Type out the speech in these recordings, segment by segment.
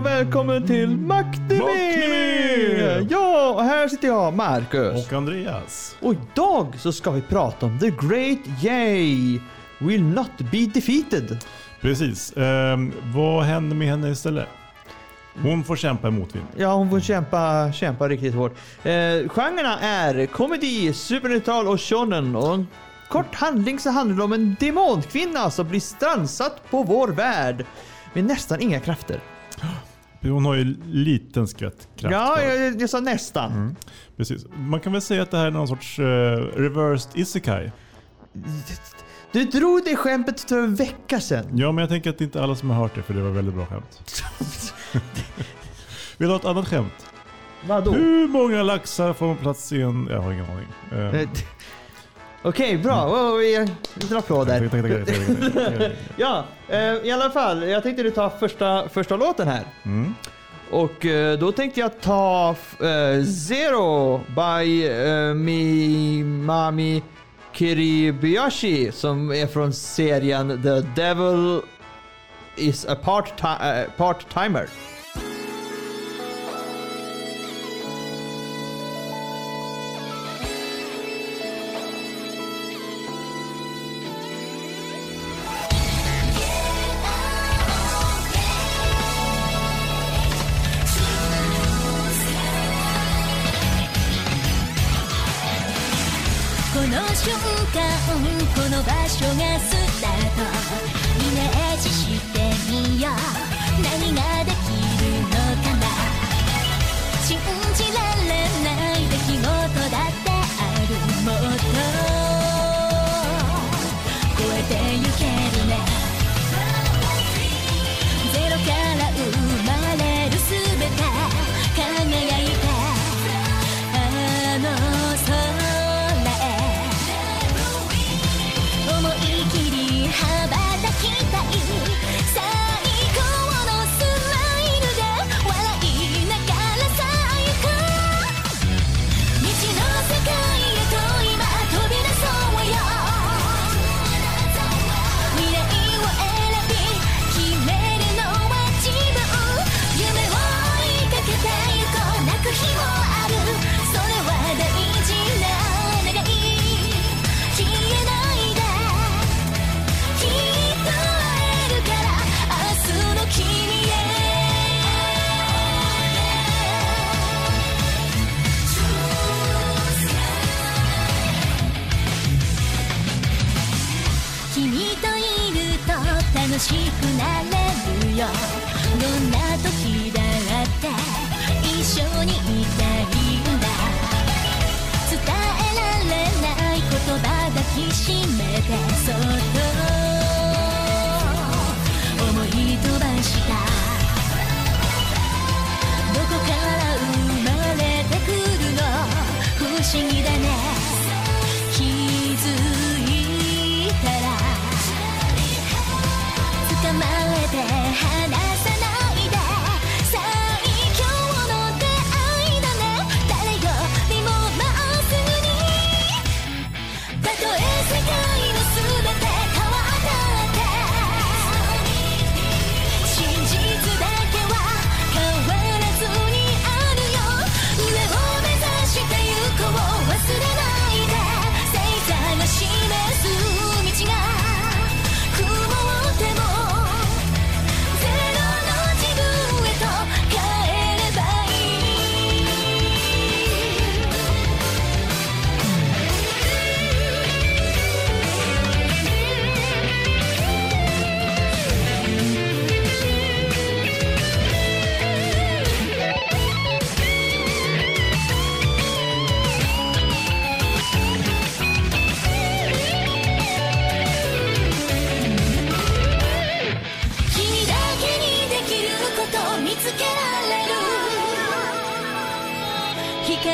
Och välkommen till! Maktime! Ja, och här sitter jag, Marcus. Och Andreas. Och idag så ska vi prata om The Great Yay Will Not Be Defeated. Precis. Ehm, vad händer med henne istället? Hon får kämpa i motvind. Ja, hon får kämpa, kämpa riktigt hårt. Eh, genrerna är komedi, supernatural och shonen. Och en kort handling så handlar det om en demonkvinna som blir strandsatt på vår värld med nästan inga krafter. Hon har ju liten skvätt kraft. ja, jag, jag sa nästan. Precis. Man kan väl säga att det här är någon sorts uh, reversed isekai. Du drog det skämtet för en vecka sedan. Ja, men jag tänker att det är inte alla som har hört det för det var väldigt bra skämt. Vill du ha ett annat skämt? Vadå? Hur många laxar får man plats i en... Jag har ingen aning. Eh, Eh, Okej, bra. Vi lite applåder. tack, tack, tack, tack, tack, tack, tack. Ja, eh, i alla fall. Jag tänkte du ta första, första låten här. Mm. Och eh, då tänkte jag ta eh, Zero by eh, Mi Mami Kiribayashi som är från serien The Devil is a part-ti- eh, Part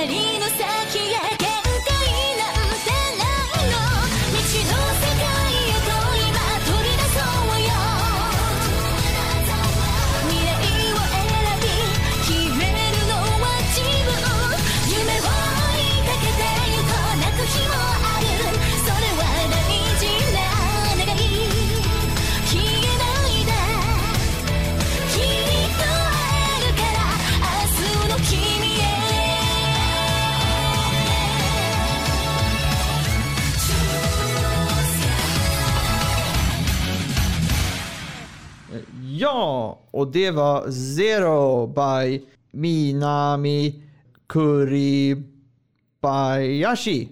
City. Och det var Zero by Minami Kuribayashi.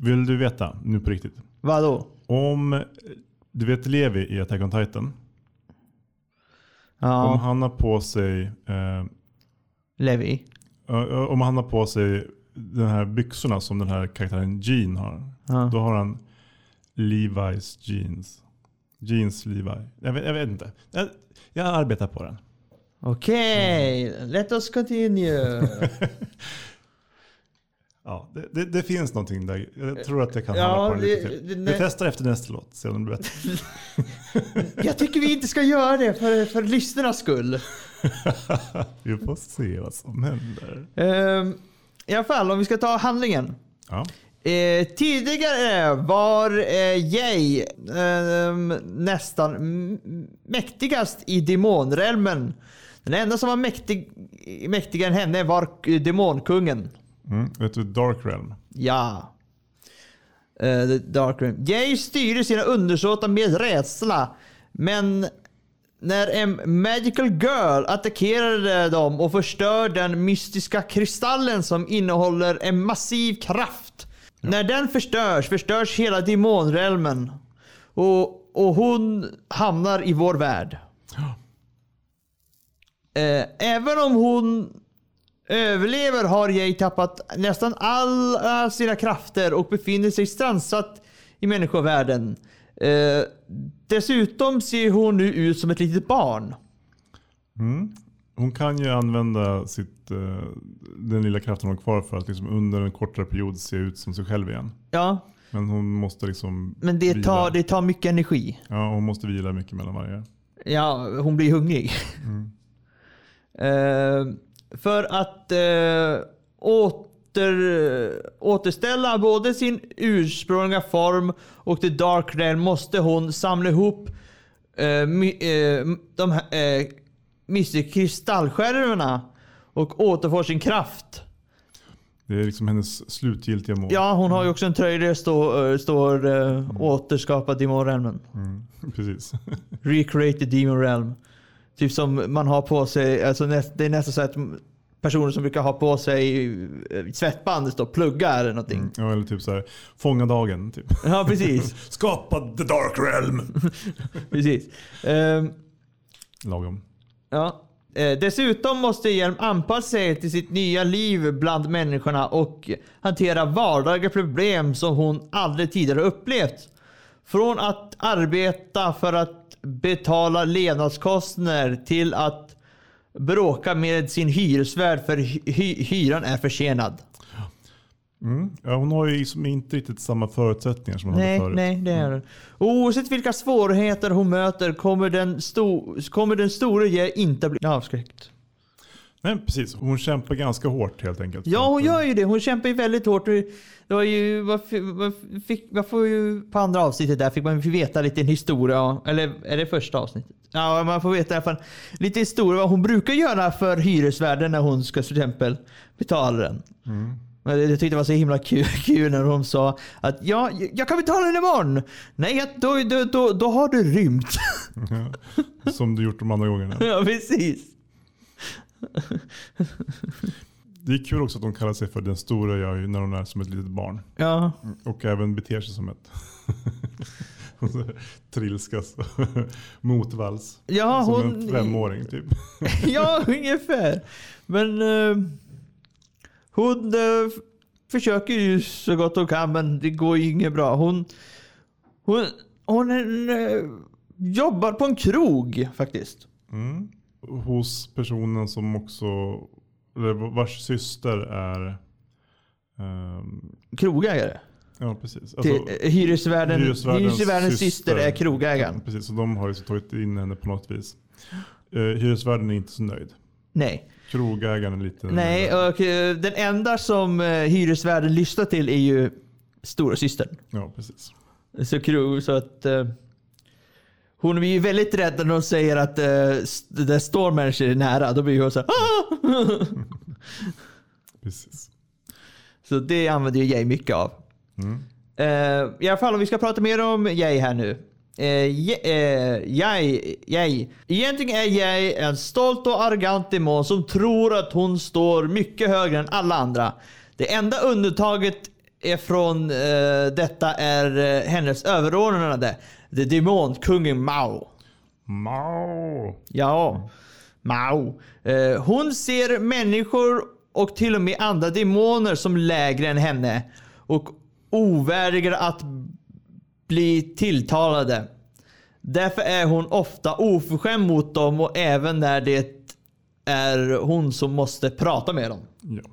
Vill du veta, nu på riktigt. Vadå? Om du vet Levi i Attack on Titan. Om Ja, han har på sig eh, Levi. Ö, Om han har på sig de här byxorna som den här karaktären Jean har. Ja. Då har han Levi's jeans. Jeans Levi. Jag vet, jag vet inte. Jag, jag arbetar på den. Okej, let us continue. Ja, det, det, det finns någonting där. Jag tror att jag kan Ja, hamna på den lite det- till. Vi testar efter nästa låt. Se om det blir bättre. Jag tycker vi inte ska göra det för, för lyssnarnas skull. Vi får se vad som händer. Ehm, I alla fall, om vi ska ta handlingen. Ja. Eh, tidigare var eh, Jay ehm, nästan mäktigast i demonrealmen. Den enda som var mäktig, mäktigare än henne var eh, demonkungen. Mm. Vet du Dark Realm? Ja. Eh, Dark Realm. Jay styrde sina undersåtar med rädsla. Men när en magical girl attackerade dem och förstörde den mystiska kristallen som innehåller en massiv kraft. När den förstörs, förstörs hela demonrealmen. Och, och hon hamnar i vår värld. Eh, även om hon överlever har Jay tappat nästan alla sina krafter och befinner sig strandsatt i människovärlden. Eh, dessutom ser hon nu ut som ett litet barn. Mm. Hon kan ju använda sitt, eh, den lilla kraften hon har kvar för att liksom under en kortare period se ut som sig själv igen. Ja, Men hon måste liksom men det vila. tar, det tar mycket energi. Ja, hon måste vila mycket mellan varje. Ja, hon blir hungrig. Eh, för att eh, åter, återställa både sin ursprungliga form och The Dark Realm måste hon samla ihop eh, de här Mystic kristallskärvorna och återfå sin kraft. Det är liksom hennes slutgiltiga mål. Ja, hon har ju också en tröja där det står, eh, står eh, återskapa Demon Realmen. Mm, precis. Recreate the Demon Realm. Typ som man har på sig, alltså det är nästan så att personer som brukar ha på sig eh, svettband, det står plugga eller någonting. Mm. Ja, eller typ så här, fånga dagen. Typ. Ja, precis. Skapa the dark realm. precis. Ehm, Lagom ja. Eh, dessutom måste Hjelm anpassa sig till sitt nya liv bland människorna och hantera vardagliga problem som hon aldrig tidigare upplevt. Från att arbeta för att betala levnadskostnader till att bråka med sin hyresvärd för hy- hyran är försenad. Mm. Ja, hon har ju liksom inte riktigt samma förutsättningar som hon Nej, hade förut. nej, det är det. Oavsett vilka svårigheter hon möter kommer den, sto kommer den stora ge inte bli avskräckt. nej, precis. Hon kämpar ganska hårt helt enkelt. Ja, hon gör ju det. Hon kämpar ju väldigt hårt. Det var ju, vad fick, vad får ju, på andra avsnittet där fick man veta lite en historia. Eller är det första avsnittet? Ja, man får veta i alla fall lite historia vad hon brukar göra för hyresvärden när hon ska till exempel betala den. Men Jag tyckte det var så himla kul, kul när hon sa att ja, jag kan betala den imorgon. Nej, då, då, då, då har du rymt. Ja, som du gjort de andra gångerna. ja, precis. Det är kul också att de kallar sig för den stora jag är när hon är som ett litet barn. Ja, Och även beter sig som ett. Hon trilskas motvalls. ja som hon... en femåring typ. ja, ungefär. Men eh, hon eh, försöker ju så gott hon kan, men det går ju inget bra. Hon, hon, hon eh, jobbar på en krog faktiskt. Mm. Hos personen som också, eller vars syster är ehm, Krogägare. Ja precis. Till, Alltså, hyresvärden, hyresvärdens hyresvärdens syster är Ja, krogägaren. precis, så de har ju tagit in henne på något vis. Uh, hyresvärden är inte så nöjd. Nej. Krogägaren lite Nej, och eh, den enda som uh, hyresvärden lyssnar till är ju stora systern. Ja precis. Så, krog, så att eh, hon blir ju väldigt rädd när de säger att uh, the Stormers är nära. Då blir hon så här, "Ah!" precis. Så det använder ju Jay mycket av. Mm. Eh, I alla fall om vi ska prata mer om Jay här nu. Eh, je- eh, jag, jag. Egentligen är jag en stolt och arrogant demon som tror att hon står mycket högre än alla andra. Det enda undantaget från eh, detta är eh, hennes överordnade, det demonkungen Mao. Mao. Ja, Mao. Eh, hon ser människor och till och med andra demoner som lägre än henne och ovärdiga att bli tilltalade. Därför är hon ofta oförskämd mot dem och även när det är hon som måste prata med dem. Ja.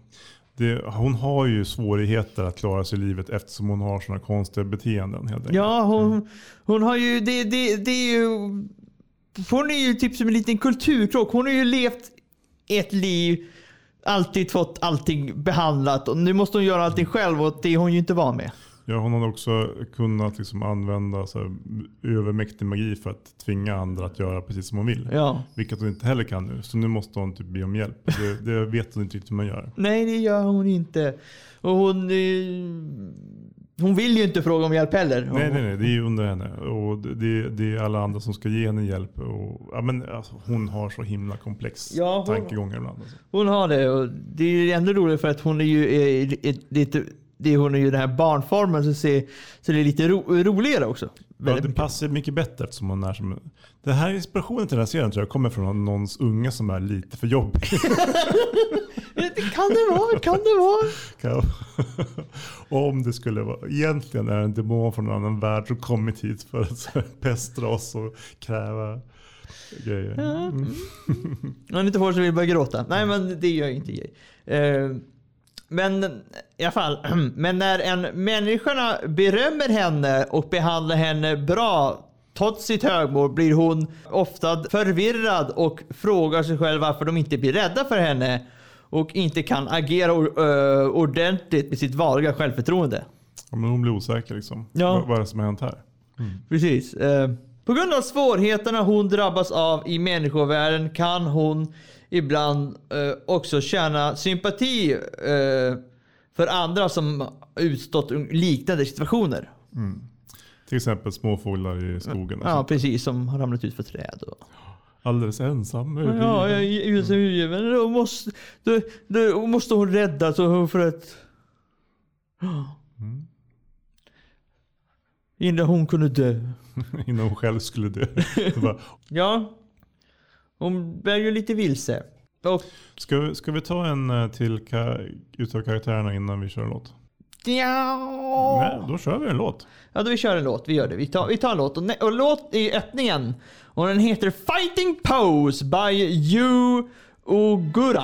Det, hon har ju svårigheter att klara sig i livet eftersom hon har sådana konstiga beteenden. Helt enkelt. Ja, hon, hon har ju... Det, det, det är ju... Hon är ju typ som en liten kulturkrock. Hon har ju levt ett liv, alltid fått allting behandlat och nu måste hon göra allting själv och det är hon ju inte van med. Ja, hon hade också kunnat liksom använda så här, övermäktig magi för att tvinga andra att göra precis som hon vill. Ja. Vilket hon inte heller kan nu. Så nu måste hon typ be om hjälp. Det, det vet hon inte riktigt hur man gör. Nej, det gör hon inte. Och hon... eh, Hon vill ju inte fråga om hjälp heller. Nej, nej, nej. Det är ju under henne. Och det, det, är alla andra som ska ge henne hjälp. Och, ja, men, alltså, hon har så himla komplex Ja, hon- tankegångar ibland. Alltså. Hon har det och det är ju ändå roligt för att hon är ju eh, eh, lite... Det hon är ju den här barnformen så, ser, så det är lite ro, roligare också. Ja, det passar mycket bättre eftersom hon är som... Det här inspirationen till den här serien tror jag kommer från någons unge som är lite för jobbig. Det kan det vara, kan det vara. Om det skulle vara, egentligen är det en demon från en annan värld som kommit hit för att pestra oss och kräva grejer. Mm. Om inte får så vill jag börja gråta. Nej, men det gör inte jag. Eh, Men i alla fall, men när en människorna berömmer henne och behandlar henne bra trots sitt högmod blir hon ofta förvirrad och frågar sig själv varför de inte blir rädda för henne och inte kan agera ö, ordentligt med sitt vanliga självförtroende. Ja, men hon blir osäker liksom. Ja. Vad, är det som har hänt här? Precis. Eh, på grund av svårigheterna hon drabbas av i människovärlden kan hon ibland eh, också känna sympati eh, för andra som utstått liknande situationer. Till exempel småfåglar i skogen. Ja, precis. Som har ramlat ut för träd. Och... Alldeles ensam. över Ja, jag är som huvudgivare. Då måste, då, då måste hon räddas för att... Innan hon kunde dö. Innan hon själv skulle dö. Ja. Hon bär ju lite vilse. Och ska, vi, ska vi ta en eh, till ka- utav karaktärerna innan vi kör en låt? ja. Nej, då kör vi en låt. Ja, då vi kör en låt. Vi gör det. Vi tar, vi tar en låt. Och, och låt är öppningen. Och den heter Fighting Pose by Yu Ogura.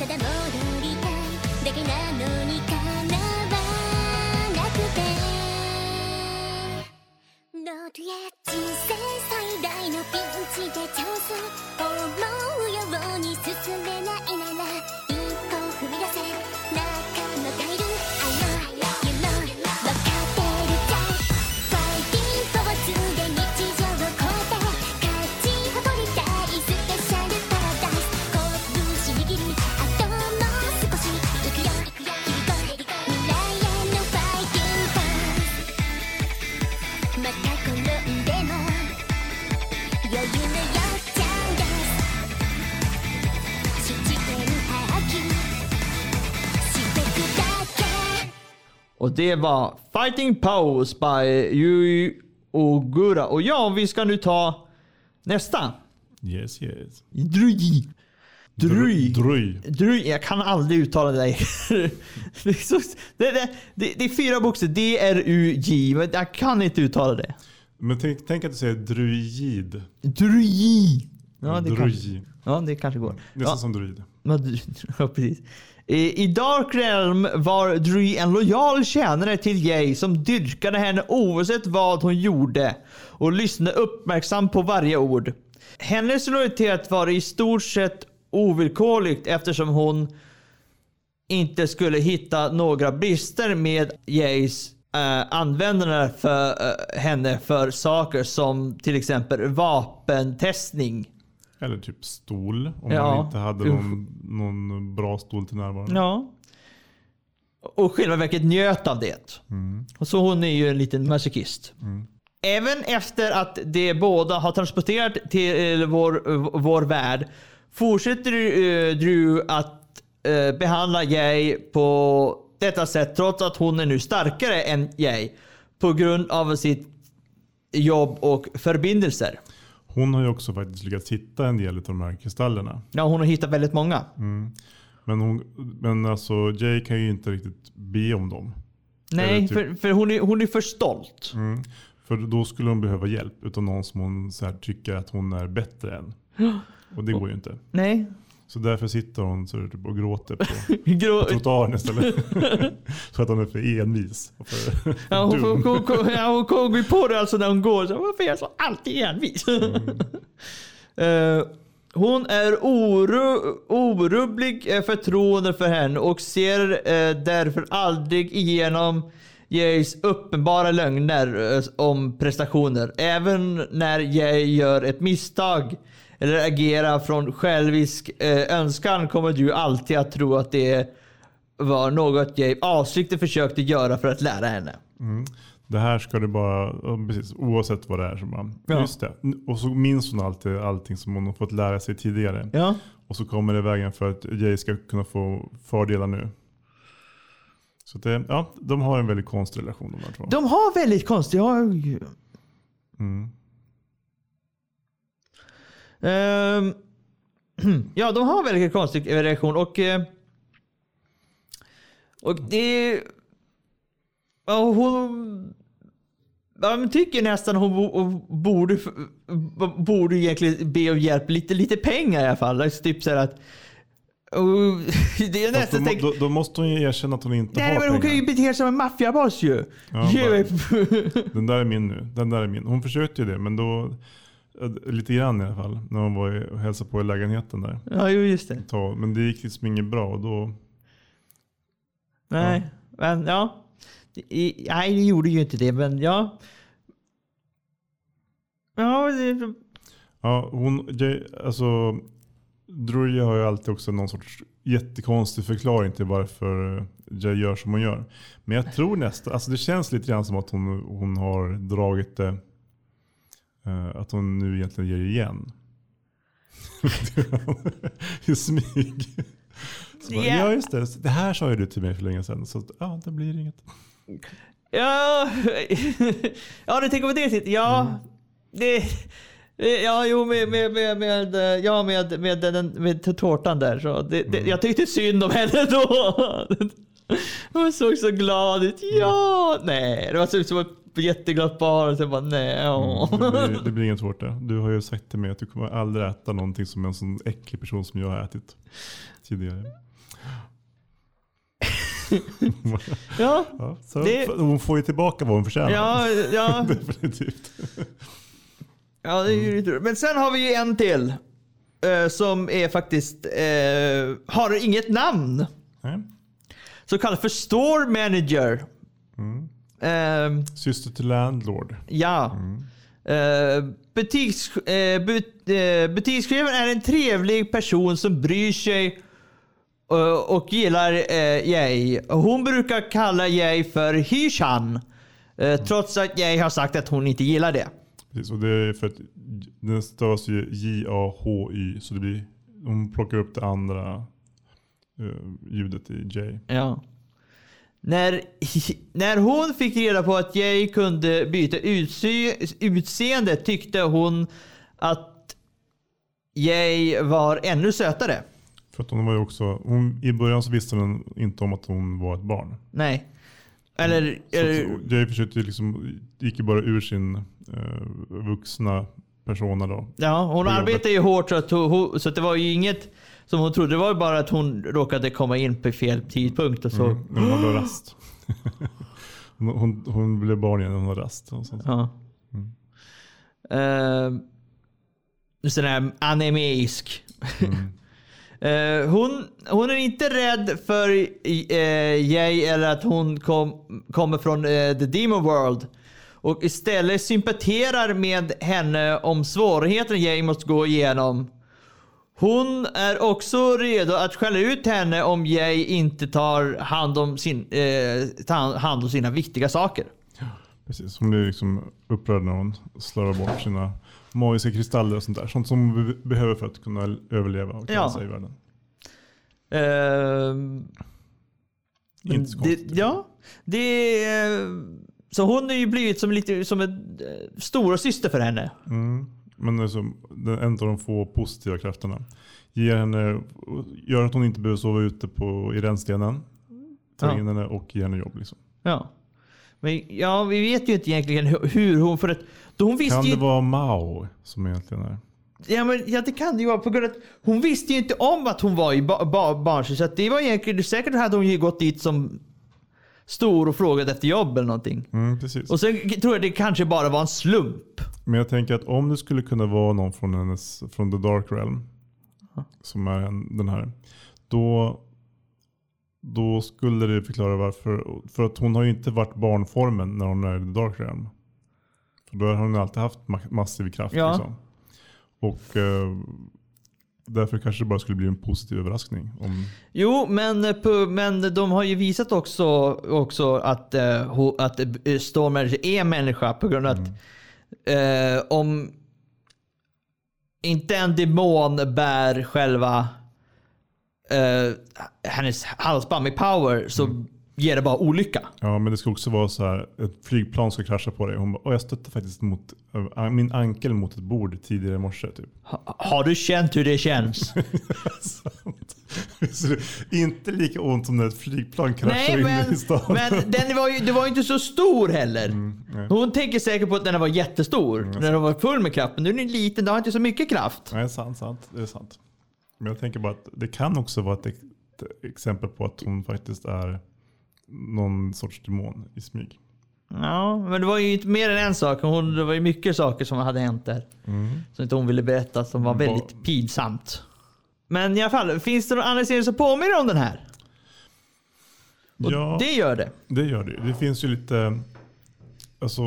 ただ戻りたい。だけなのにか det var Fighting Pose by Yui Ogura. Och ja, vi ska nu ta nästa. Yes, yes. Druj. Druj. Druj. Druj. Jag kan aldrig uttala det där. det, är så, det, det, det, det är fyra bokstäver. D-R-U-J. Men jag kan inte uttala det. Men tänk, tänk att du säger druid. Druj. Ja, det kanske, druid. ja, det kanske går. Nästan Ja. som druid. Ja, precis. I Dark Realm var Dree en lojal tjänare till Jay som dyrkade henne oavsett vad hon gjorde och lyssnade uppmärksamt på varje ord. Hennes lojalitet var i stort sett ovillkorligt eftersom hon inte skulle hitta några brister med Jays äh, användande för äh, henne för saker som till exempel vapentestning. Eller typ stol. Om Ja. man inte hade någon, någon bra stol till närvarande. Ja. Och själva verket njöt av det. Och så hon är ju en liten masochist. Även efter att de båda har transporterat till eh, vår, vår värld fortsätter uh, Drew att eh, behandla Jay på detta sätt trots att hon är nu starkare än Jay på grund av sitt jobb och förbindelser. Hon har ju också faktiskt lyckats hitta en del av de här kristallerna. Ja, hon har hittat väldigt många. Men, hon, men alltså Jay kan ju inte riktigt be om dem. Nej, typ- för, för hon, är, hon är för stolt. Mm. För då skulle hon behöva hjälp utav någon som hon så här tycker att hon är bättre än. Och det går ju inte. Nej. Så därför sitter hon så typ och gråter på, Grå, på trottoaren istället. så att hon är för envis. Och för Ja, hon, dum. hon, hon, ja, hon kommer på det alltså när hon går. Så, Varför är jag så alltid envis? Eh, hon är oru, orubblig eh, förtroende för henne och ser eh, därför aldrig igenom Jays uppenbara lögner om prestationer. Även när Jay gör ett misstag eller agerar från självisk eh, önskan kommer du alltid att tro att det var något Jay avsiktligt försökte göra för att lära henne. Det här ska det bara, precis, oavsett vad det är. Så bara, Ja. Just det. Och så minns hon alltid allting som hon har fått lära sig tidigare. Ja. Och så kommer det vägen för att Jay ska kunna få fördelar nu. Så det, ja, de har en väldigt konstig relation de här två. De har väldigt konstiga... Mm. Ehm, ja, de har väldigt konstig reaktion och... eh, och det... Ja, hon... Ja, tycker nästan hon bo- borde, borde egentligen be om hjälp. Lite, lite pengar i alla fall. Alltså, typ så att... och det är då, nästan... må- då, då måste hon ju erkänna att hon inte Nej, har men hon kan ju pengar. bete sig som en maffiaboss ju. Ja, bara- Den där är min nu. Den där är min. Hon försökte ju det men då, lite grann i alla fall. När hon var och hälsade på i lägenheten där. ja, jo, just det. Ta- Men det gick liksom inget bra och då, Nej, men ja. I, nej, det gjorde ju inte det, men ja. Ja, det, ja hon, alltså Druja har ju alltid också någon sorts jättekonstig förklaring till varför Jay gör som hon gör. Men jag tror nästan, alltså det känns lite grann som att hon, hon har dragit det, eh, att hon nu egentligen ger igen. I smyg. Så bara, Ja. Ja just det, det här sa ju du till mig för länge sedan. Så ja, det blir inget. ja. ja, du tänker på det sättet. Ja, det... Ja, jo, med, med, med, med, ja, med, med, den, med tårtan där. Så det, det, jag tyckte synd om henne då. Hon såg så glad ut. Ja! Nej, det var så, så jätteglatt barn. Så jag bara nej. åh. Mm, det, blir, det blir inget svårt det. Du har ju sagt till mig att du kommer aldrig äta någonting som en sån äcklig person som jag har ätit tidigare. Ja, Ja, så Det- Hon får ju tillbaka vad hon förtjänar. ja, ja. Definitivt. ja det är ju lite roligt. Men sen har vi ju en till. eh, som är faktiskt, eh, har inget namn. Nej. Så kallad för Store Manager. Eh, Syster till landlord. Ja. Eh, butiks, eh, but, eh, butikschefen är en trevlig person som bryr sig eh, och gillar eh, Jay. Hon brukar kalla Jay för Hishan. Eh, trots att Jay har sagt att hon inte gillar det. Precis, och det är för att den stavas ju J-A-H-Y. Så det blir, hon plockar upp det andra ljudet i J. Ja. När, när hon fick reda på att Jay kunde byta utse, utseende tyckte hon att Jay var ännu sötare. För att hon var ju också, hon, i början så visste hon inte om att hon var ett barn. Nej. Eller, Så eller att jag försökte liksom, gick ju bara ur sin eh, vuxna persona då. Ja, hon på arbetar ju hårt så att, så att det var ju inget som hon trodde. Det var bara att hon råkade komma in på fel tidpunkt och så. Mm, hon hade rast. hon, hon, hon blev barn igen när hon hade rast. Och sånt. Ja. Uh, sån här anemisk. Eh, hon, hon är inte rädd för uh, Jay eller att hon kom, kommer från eh, the demon world. Och istället sympatiserar med henne om svårigheter Jay måste gå igenom. Hon är också redo att skälla ut henne om Jay inte tar hand om, sin, eh, tar hand om sina viktiga saker. Precis, hon blir liksom upprörd när hon slarvar bort sina magiska kristaller och sånt där. Sånt som hon be- behöver för att kunna överleva och klara Ja. sig i världen. Ehm, Inte så det, konstigt. ja, det är, så hon har ju blivit som lite som en eh, stora syster för henne. Mm. Men alltså, en av de få positiva krafterna. Ger henne, gör att hon inte behöver sova ute på, i rännstenen. Tar Ja. in henne och ger henne jobb. Liksom. Ja. Men ja, vi vet ju inte egentligen hur- hon... För att, då hon visste Kan ju, det vara Mao som egentligen är? ja, men, ja, det kan det ju vara. På grund av att hon visste ju inte om att hon var i ba, ba, barnsyster. Så att det var egentligen... Säkert hade hon ju gått dit som stor och frågat efter jobb eller någonting. Mm, precis. Och sen tror jag det kanske bara var en slump. Men jag tänker att om det skulle kunna vara någon från, hennes, från The Dark Realm. Som är en, den här. Då, då skulle det förklara varför. För att hon har ju inte varit barnformen när hon är i The Dark Realm. För då har hon alltid haft ma- massiv kraft. Ja. Liksom. Och eh, därför kanske det bara skulle bli en positiv överraskning. Om, Jo, men, eh, men de har ju visat också, också att, ho, att uh, Stormer är människa på grund av att eh, om inte en demon bär själva eh, hennes halsband med power så ger det bara olycka. ja, men det ska också vara så här. Ett flygplan ska krascha på dig. Hon bara, "Åh, jag stötte faktiskt mot, äh, min ankel mot ett bord tidigare i morse. Typ. Ha, har du känt hur det känns? Det inte lika ont som när ett flygplan kraschar Nej, in men, i stan. men den var ju, det var ju inte så stor heller. nej. Hon tänker säkert på att den var jättestor. när den var full med kraft. Men nu är den liten, den har inte så mycket kraft. Nej, sant, sant. Det är sant. Men jag tänker bara att det kan också vara ett exempel på att hon faktiskt är någon sorts demon i smyg. Ja, men det var ju inte mer än en sak. Hon, det var ju mycket saker som hade hänt där. Som inte hon ville berätta, som var väldigt pinsamt. Men i alla fall, finns det någon annan serie som påminner om den här? Och ja, det gör det. det gör det. Det finns ju lite, alltså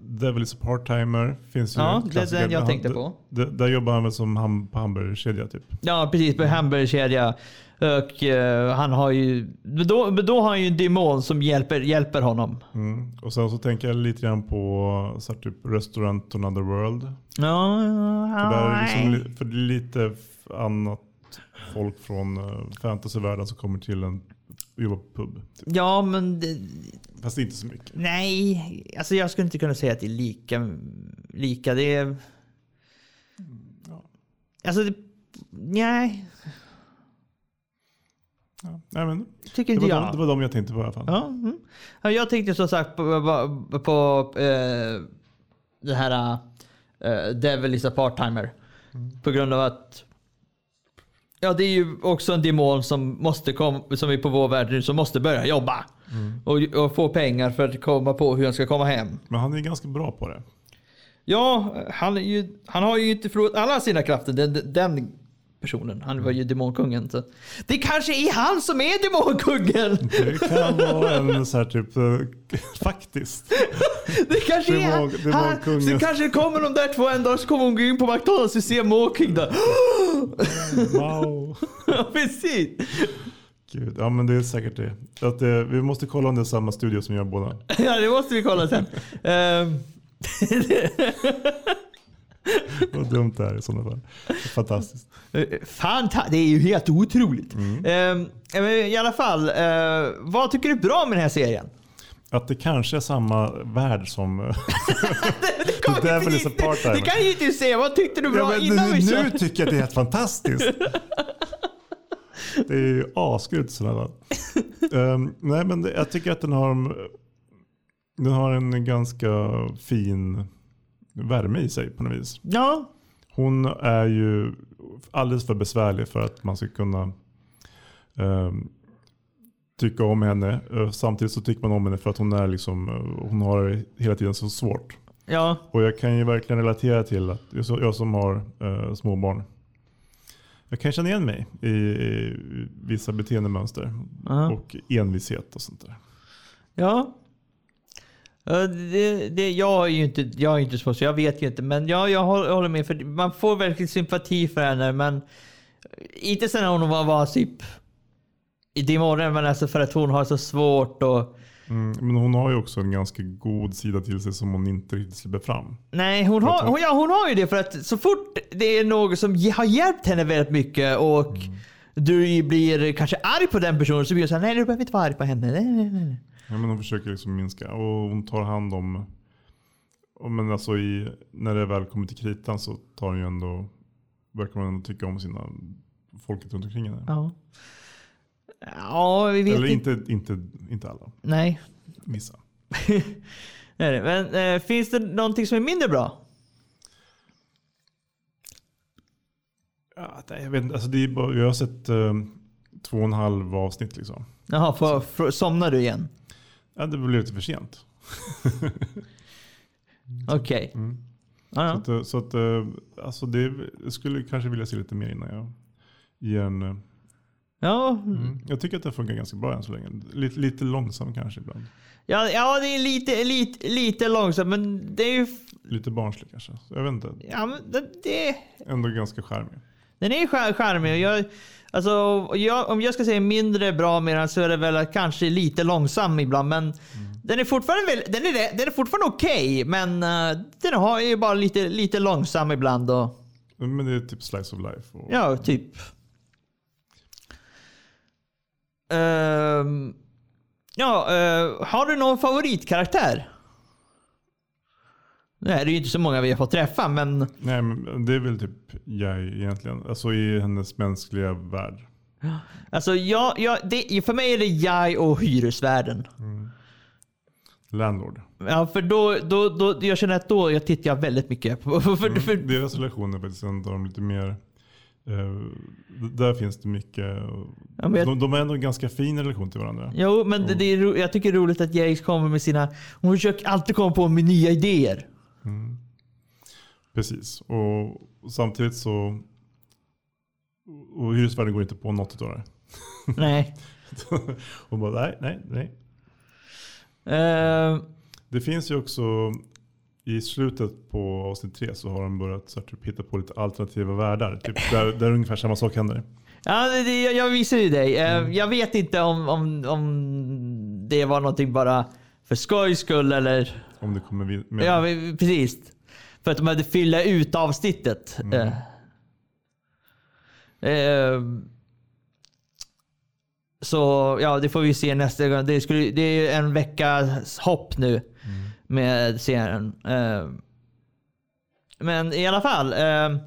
Devil is a part-timer. Finns ju Ja, det är den jag Han- tänkte på. d- Där jobbar han väl som ham, på hamburgerkedja typ. Ja, precis. På hamburgerkedja. Och eh, han har ju... men Då, då har han ju en demon som hjälper, hjälper honom. Mm. Och sen så tänker jag lite grann på så här, typ Restaurant Another World. Ja, För, där är ja, liksom, li- för det är lite annat folk från uh, fantasyvärlden som kommer till en jobba på pub. Typ. ja, men... Det, Fast inte så mycket. nej, alltså jag skulle inte kunna säga att det är lika. lika det är... Alltså, det, nej. Ja, nej, men, Tycker det, inte var jag. de, det var de jag tänkte på i alla fall. Ja, mm. ja, jag tänkte som sagt på, på, på eh, det här eh, Devil is a part-timer. På grund av att Ja, det är ju också en demon som måste komma, som är på vår värld nu, som måste börja jobba. Och, och få pengar för att komma på hur han ska komma hem. Men han är ganska bra på det. Ja, han, ju, han har ju inte förlorat alla sina krafter, den, den personen. Han var ju demonkungen. Så. Det kanske är han som är demonkungen! Det kan vara en så här typ, eh, faktiskt. Det kanske Det är han. han så kanske kommer de där två en dag så kommer hon gå in på McDonalds och se Måking där. Wow. Ja, Precis. Gud, ja men det är säkert det. Att det. Vi måste kolla om det är samma studio som gör båda. Ja, det måste vi kolla sen. Vad dumt det är i sådana fall. Fantastiskt. Fanta det är ju helt otroligt. Ehm, men I alla fall, eh, vad tycker du är bra med den här serien? Att det kanske är samma värld som... eh, Det, The vi Devil inte- is a part-timer. det kan ju inte säga. Vad tyckte du bra Ja, innan nu, vi nu körde? tycker jag att det är helt fantastiskt. Det är ju asgrymt sådana. Ehm, nej men det, jag tycker att den har, den har en ganska fin värme i sig på något vis. Ja, Hon är ju alldeles för besvärlig för att man ska kunna ehm, tycka om henne. Eh, Samtidigt så tycker man om henne för att hon är liksom, eh, hon har det hela tiden så svårt. ja, Och jag kan ju verkligen relatera till att jag som har eh, småbarn. Jag kan känna igen mig i, i vissa beteendemönster Ja. och envishet och sånt där. ja. Det, det, jag är ju inte, jag är inte så, jag vet ju inte. Men ja, jag håller med. För man får verkligen sympati för henne. Men inte sen hon var, var typ i demonen. Men alltså för att hon har så svårt och Mm, men hon har ju också en ganska god sida till sig som hon inte riktigt släpper fram. Nej, hon har, hon- hon, ja, hon har ju det för att så fort det är något som har hjälpt henne väldigt mycket och du blir kanske arg på den personen så blir du såhär, nej du behöver inte vara arg på henne. Nej, nej, nej. Ja, men hon försöker liksom minska och hon tar hand om, men alltså i, när det väl kommer till kritan så tar hon ju ändå, verkar man ändå tycka om sina folket runt omkring henne. Ja. Ja, vi vet Eller inte. inte, inte, inte alla, Nej. vissa. nej. Men eh, finns det någonting som är mindre bra? Ja, nej, jag vet inte, alltså det är bara, jag har sett eh, två och en halv avsnitt liksom. Jaha, för, för, somnar du igen? Ja, det blev lite för sent. Okej. Mm. Ja, ja. Så, att, eh, så att eh, alltså det, skulle kanske vilja se lite mer innan jag ger en... eh, Ja, Jag tycker att det funkar ganska bra än så länge. Lite, lite långsam kanske ibland. ja, ja, det är lite, lite, lite långsamt men det är ju... Lite barnslig kanske. Så jag vet inte. Ja, men det, det, Ändå ganska charmig. Den är char- charmig. och Jag, alltså, jag, om jag ska säga mindre bra med den så är det väl kanske lite långsam ibland. Men den är fortfarande, väl, den är, den är fortfarande okej. men uh, den har ju bara lite, lite långsam ibland. Och, Men det är typ slice of life. Och, ja, typ. Ehm, ja, eh, har du någon favoritkaraktär? Nej, det är ju inte så många vi har fått träffa, men Nej, men det är väl typ jag egentligen. Alltså i hennes mänskliga värld. alltså, jag, jag, det, för mig är det jag och hyresvärden. Landlord. Ja, för då, då, då, jag känner att då jag tittar jag väldigt mycket på. För, Mm. för, Deras relation är faktiskt en av de lite mer... eh, där finns det mycket... Ja, jag- de, de har ändå en ganska fin relation till varandra. jo, men det, det är, jag tycker det är roligt att Jace kommer med sina... Hon försöker alltid komma på med nya idéer. Precis. Och, samtidigt så... Och hyresvärden går inte på något av det. Nej. Hon bara nej, nej, nej. Eh, Det finns ju också i slutet på avsnitt tre så har de börjat så här, typ, hitta på lite alternativa världar. Typ, där, där ungefär samma sak händer. ja, det, det, jag visar ju dig. Eh, Mm. Jag vet inte om, om, om det var någonting bara för skojs skull eller... Om det kommer med. Ja, precis. För att de hade fylla ut avsnittet. Mm. Eh. Eh, så ja, det får vi se nästa gång. Det, skulle, det är en veckas hopp nu med serien. Eh, men i alla fall. Eh,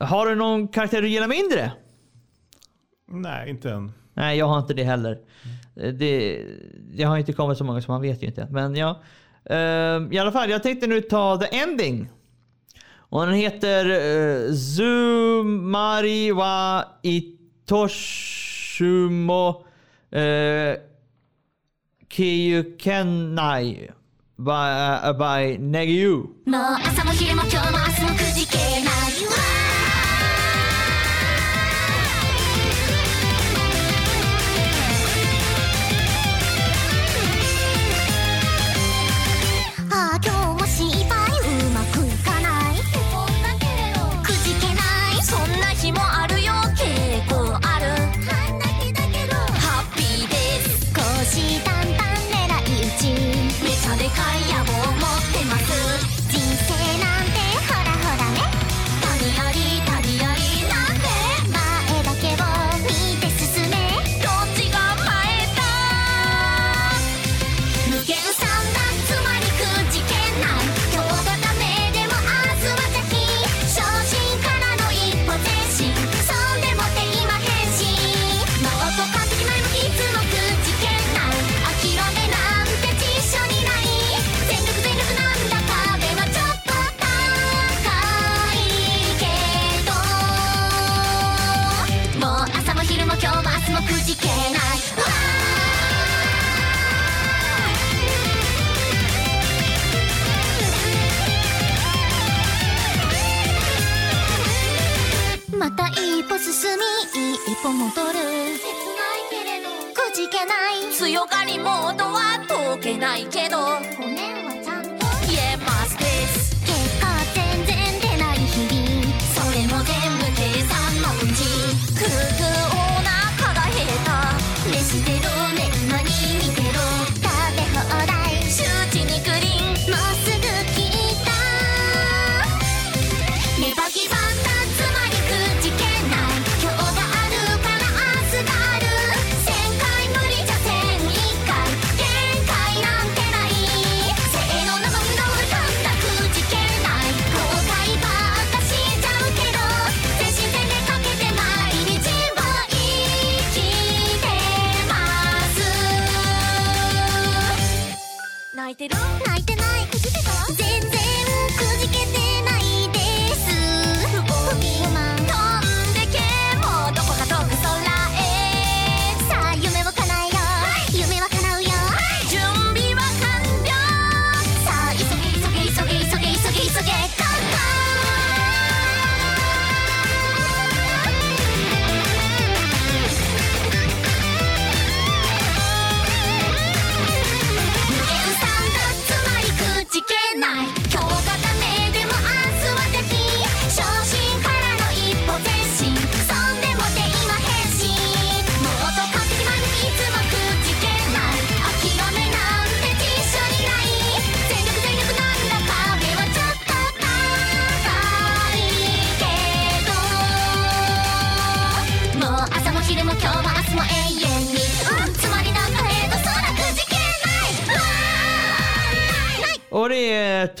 har du någon karaktär du gillar mindre? Nej, inte än. Nej, jag har inte det heller. Det, det har inte kommit så många så man vet ju inte. Men ja. Ehm, I alla fall, jag tänkte nu ta The Ending. Och den heter eh, uh, Zumari wa Itoshumo uh, eh, Kiyukenai eh, by, by Negiu. 歩戻るくじけない。強がりモードは解けないけど。言え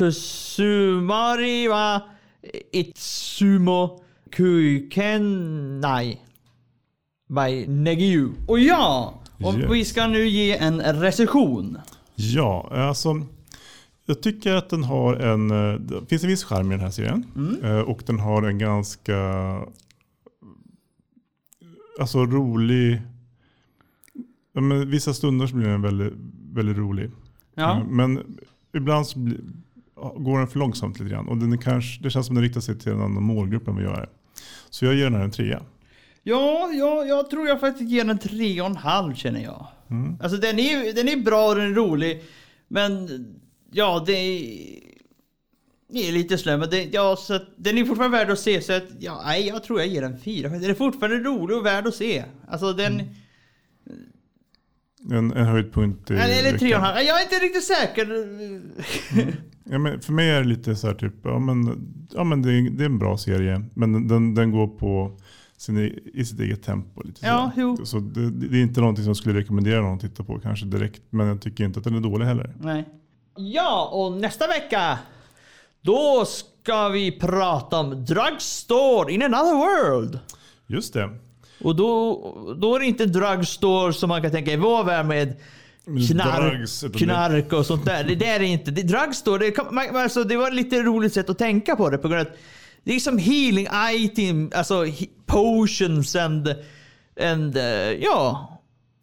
är Tsumari wa Itsumo Kuikenai by Negiu. Och ja, och Yes. vi ska nu ge en recension. Ja, alltså. Jag tycker att den har en, eh, det finns en viss charm i den här serien. Eh, Och den har en ganska alltså rolig, ja, men vissa stunder så blir den väldigt, väldigt rolig. Ja. Eh, Men ibland så blir, går den för långsamt lite grann. Och den kanske, det känns som den riktar sig till en annan målgrupp än vad jag är. Så jag ger den här en trea. Ja, ja, jag tror jag faktiskt ger den tre och en halv känner jag. Mm. Alltså den är, den är bra och den är rolig. Men ja, det är, det är lite slö. Men det, ja, så att, den är fortfarande värd att se. Så att, ja, nej, jag tror jag ger den fyra. Den är fortfarande rolig och värd att se. Alltså den... En, en höjdpunkt i eller, eller tre och en halv. Jag är inte riktigt säker. Ja, men för mig är det lite så här typ, ja men, ja, men det, är, det är en bra serie. Men den- den, den går på sin, e- i sitt eget tempo. Lite Ja, så jo. så det, det är inte någonting som jag skulle rekommendera någon att titta på kanske direkt. Men jag tycker inte att den är dålig heller. Nej. Ja, och nästa vecka då ska vi prata om Drugstore in another world. Just det. Och då, då är det inte drugstore som man kan tänka i vår värld med knark, drugs, knark och sånt där. Det där är inte... Det, drugstore, det, kan, man, alltså, det var lite roligt sätt att tänka på det på grund av att det är som healing item, alltså potions and, and uh, ja.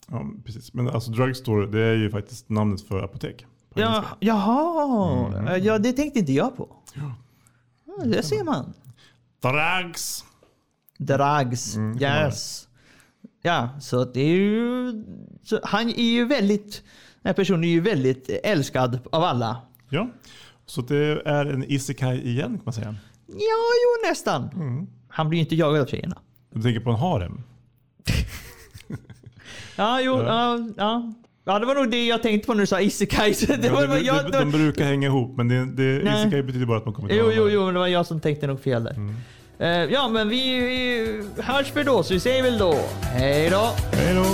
Ja, precis. Men alltså drugstore, det är ju faktiskt namnet för apotek. Ja, jaha, ja det tänkte inte jag på. Ja, det ser man. Drugs! Drugs, Mm, yes. Ja, så det är ju... Så han är ju väldigt... Den här personen är ju väldigt älskad av alla. Ja, så det är en isekai igen kan man säga. Ja, jo nästan. Mm. Han blir ju inte jagad av tjejerna. Du tänker på en harem? Ja, jo, ja. Ja, ja. det var nog det jag tänkte på när du sa isekai. Det Ja, var, de, jag, de, det de brukar hänga ihop men det, det, Nej. isekai betyder bara att man kommer till jo, jo, jo, men det var jag som tänkte nog fel där. Mm. Eh, ja, men vi, vi hörs för då, så vi säger väl då hej då. Hej då!